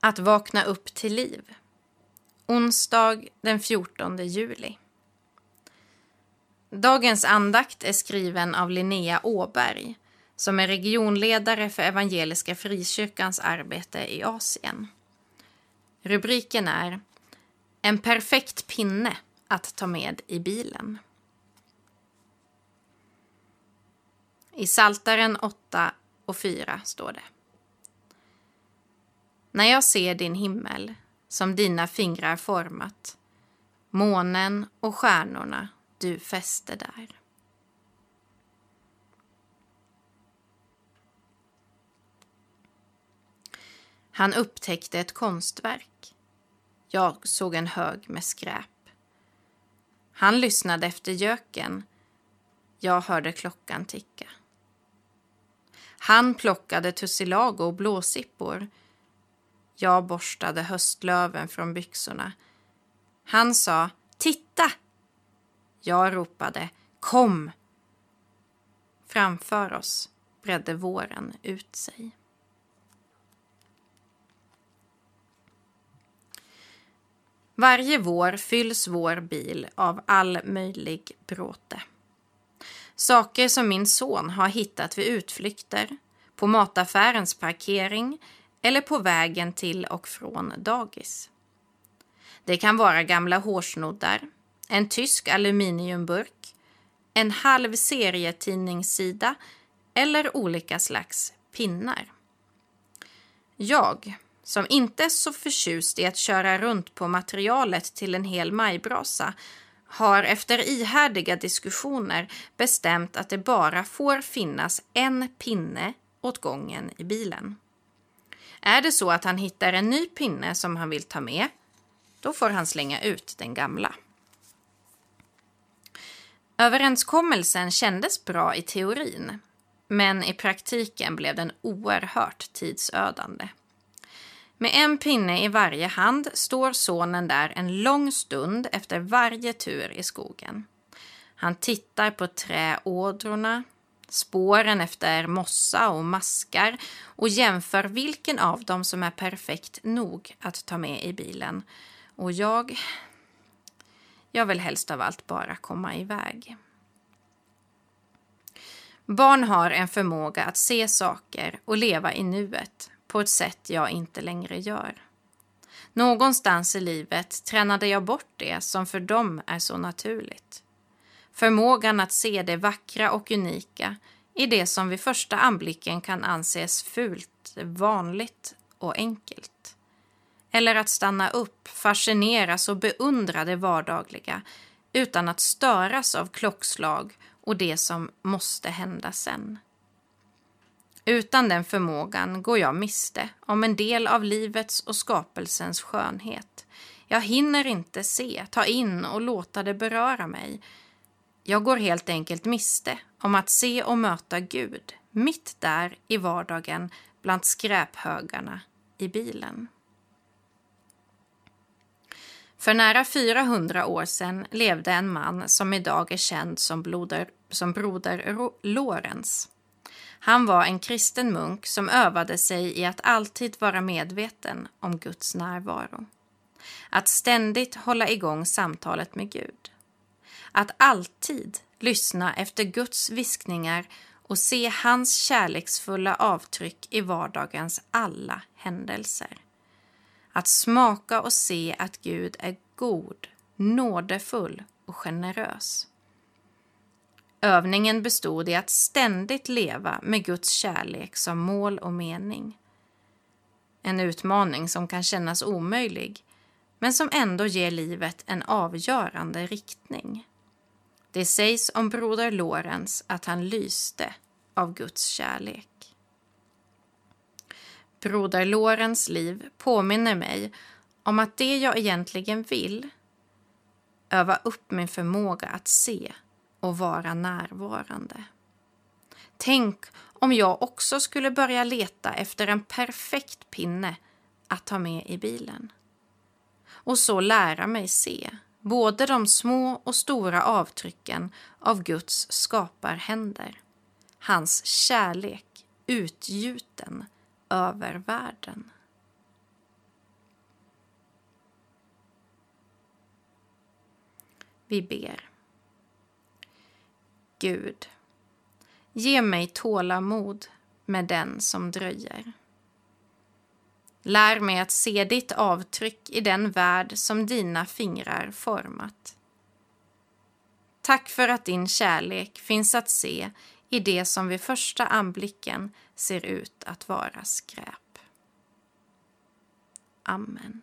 Att vakna upp till liv. Onsdag den 14 juli. Dagens andakt är skriven av Linnea Åberg som är regionledare för Evangeliska Frikyrkans arbete i Asien. Rubriken är En perfekt pinne att ta med i bilen. I Saltaren 8 och 4 står det. När jag ser din himmel som dina fingrar format, månen och stjärnorna du fäste där. Han upptäckte ett konstverk. Jag såg en hög med skräp. Han lyssnade efter göken. Jag hörde klockan ticka. Han plockade tussilago och blåsippor. Jag borstade höstlöven från byxorna. Han sa ”Titta!” Jag ropade ”Kom!” Framför oss bredde våren ut sig. Varje vår fylls vår bil av all möjlig bråte. Saker som min son har hittat vid utflykter, på mataffärens parkering eller på vägen till och från dagis. Det kan vara gamla hårsnoddar, en tysk aluminiumburk, en halv serietidningssida eller olika slags pinnar. Jag, som inte är så förtjust i att köra runt på materialet till en hel majbrasa, har efter ihärdiga diskussioner bestämt att det bara får finnas en pinne åt gången i bilen. Är det så att han hittar en ny pinne som han vill ta med, då får han slänga ut den gamla. Överenskommelsen kändes bra i teorin, men i praktiken blev den oerhört tidsödande. Med en pinne i varje hand står sonen där en lång stund efter varje tur i skogen. Han tittar på träådrorna, spåren efter mossa och maskar och jämför vilken av dem som är perfekt nog att ta med i bilen. Och jag... Jag vill helst av allt bara komma iväg. Barn har en förmåga att se saker och leva i nuet på ett sätt jag inte längre gör. Någonstans i livet tränade jag bort det som för dem är så naturligt. Förmågan att se det vackra och unika i det som vid första anblicken kan anses fult, vanligt och enkelt. Eller att stanna upp, fascineras och beundra det vardagliga utan att störas av klockslag och det som måste hända sen. Utan den förmågan går jag miste om en del av livets och skapelsens skönhet. Jag hinner inte se, ta in och låta det beröra mig. Jag går helt enkelt miste om att se och möta Gud mitt där i vardagen bland skräphögarna i bilen. För nära 400 år sedan levde en man som idag är känd som, bloder, som broder Lorenz. Han var en kristen munk som övade sig i att alltid vara medveten om Guds närvaro. Att ständigt hålla igång samtalet med Gud. Att alltid lyssna efter Guds viskningar och se hans kärleksfulla avtryck i vardagens alla händelser. Att smaka och se att Gud är god, nådefull och generös. Övningen bestod i att ständigt leva med Guds kärlek som mål och mening. En utmaning som kan kännas omöjlig, men som ändå ger livet en avgörande riktning. Det sägs om broder Lorenz att han lyste av Guds kärlek. Broder Lorenz liv påminner mig om att det jag egentligen vill öva upp min förmåga att se och vara närvarande. Tänk om jag också skulle börja leta efter en perfekt pinne att ta med i bilen. Och så lära mig se både de små och stora avtrycken av Guds skaparhänder. Hans kärlek utgjuten över världen. Vi ber. Gud, ge mig tålamod med den som dröjer. Lär mig att se ditt avtryck i den värld som dina fingrar format. Tack för att din kärlek finns att se i det som vid första anblicken ser ut att vara skräp. Amen.